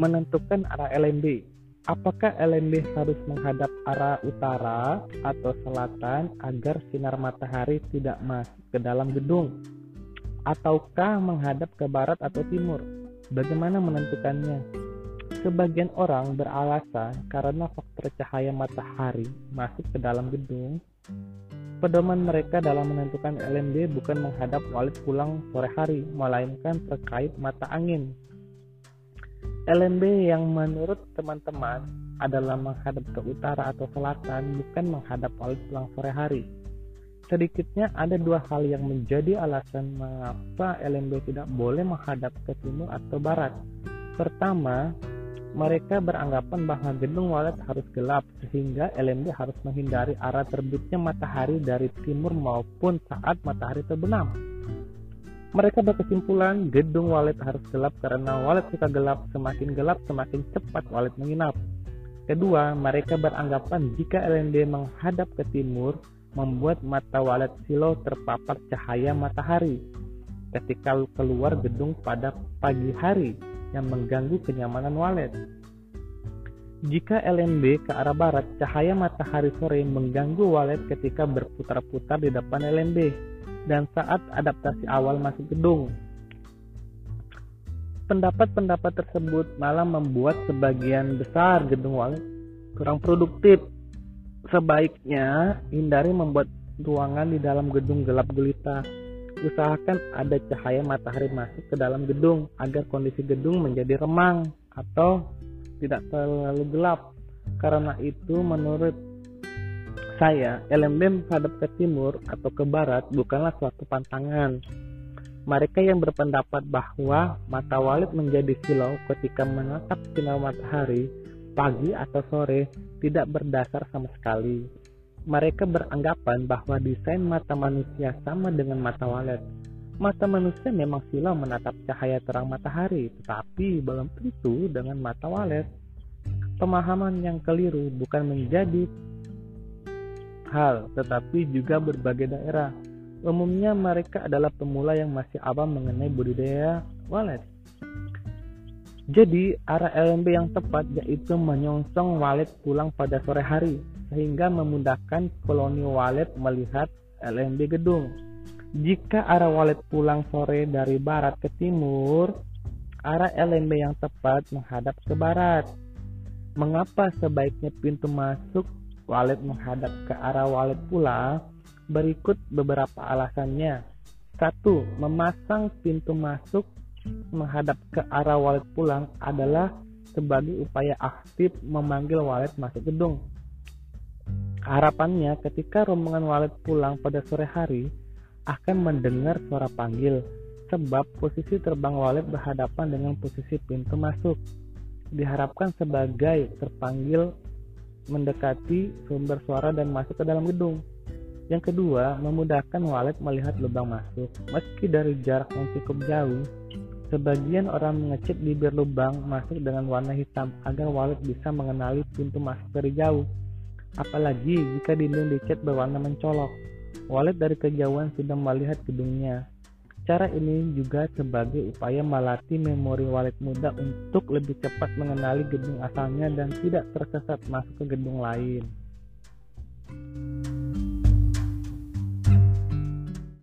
menentukan arah LMB. Apakah LMB harus menghadap arah utara atau selatan agar sinar matahari tidak masuk ke dalam gedung? Ataukah menghadap ke barat atau timur? Bagaimana menentukannya? Sebagian orang beralasan karena faktor cahaya matahari masuk ke dalam gedung. Pedoman mereka dalam menentukan LMB bukan menghadap walid pulang sore hari, melainkan terkait mata angin. LMB yang menurut teman-teman adalah menghadap ke utara atau selatan, bukan menghadap walid pulang sore hari. Sedikitnya ada dua hal yang menjadi alasan mengapa LMB tidak boleh menghadap ke timur atau barat. Pertama, mereka beranggapan bahwa gedung walet harus gelap sehingga LMB harus menghindari arah terbitnya matahari dari timur maupun saat matahari terbenam. Mereka berkesimpulan gedung walet harus gelap karena walet suka gelap, semakin gelap semakin cepat walet menginap. Kedua, mereka beranggapan jika LND menghadap ke timur, membuat mata walet silo terpapar cahaya matahari ketika keluar gedung pada pagi hari yang mengganggu kenyamanan walet. Jika LNB ke arah barat, cahaya matahari sore mengganggu walet ketika berputar-putar di depan LNB dan saat adaptasi awal masuk gedung. Pendapat-pendapat tersebut malah membuat sebagian besar gedung wali kurang produktif. Sebaiknya hindari membuat ruangan di dalam gedung gelap gulita. Usahakan ada cahaya matahari masuk ke dalam gedung agar kondisi gedung menjadi remang atau tidak terlalu gelap. Karena itu menurut saya, LMB menghadap ke timur atau ke barat bukanlah suatu pantangan. Mereka yang berpendapat bahwa mata walid menjadi silau ketika menatap sinar matahari pagi atau sore tidak berdasar sama sekali. Mereka beranggapan bahwa desain mata manusia sama dengan mata walid. Mata manusia memang silau menatap cahaya terang matahari, tetapi belum tentu dengan mata walid. Pemahaman yang keliru bukan menjadi hal, tetapi juga berbagai daerah. Umumnya mereka adalah pemula yang masih awam mengenai budidaya walet. Jadi, arah LMB yang tepat yaitu menyongsong walet pulang pada sore hari, sehingga memudahkan koloni walet melihat LMB gedung. Jika arah walet pulang sore dari barat ke timur, arah LMB yang tepat menghadap ke barat. Mengapa sebaiknya pintu masuk walet menghadap ke arah walet pula, berikut beberapa alasannya. Satu, memasang pintu masuk menghadap ke arah walet pulang adalah sebagai upaya aktif memanggil walet masuk gedung. Harapannya ketika rombongan walet pulang pada sore hari akan mendengar suara panggil sebab posisi terbang walet berhadapan dengan posisi pintu masuk. Diharapkan sebagai terpanggil mendekati sumber suara dan masuk ke dalam gedung. Yang kedua, memudahkan walet melihat lubang masuk. Meski dari jarak yang cukup jauh, sebagian orang mengecek bibir lubang masuk dengan warna hitam agar walet bisa mengenali pintu masuk dari jauh. Apalagi jika dinding dicat berwarna mencolok, walet dari kejauhan sudah melihat gedungnya. Cara ini juga sebagai upaya melatih memori walet muda untuk lebih cepat mengenali gedung asalnya dan tidak tersesat masuk ke gedung lain.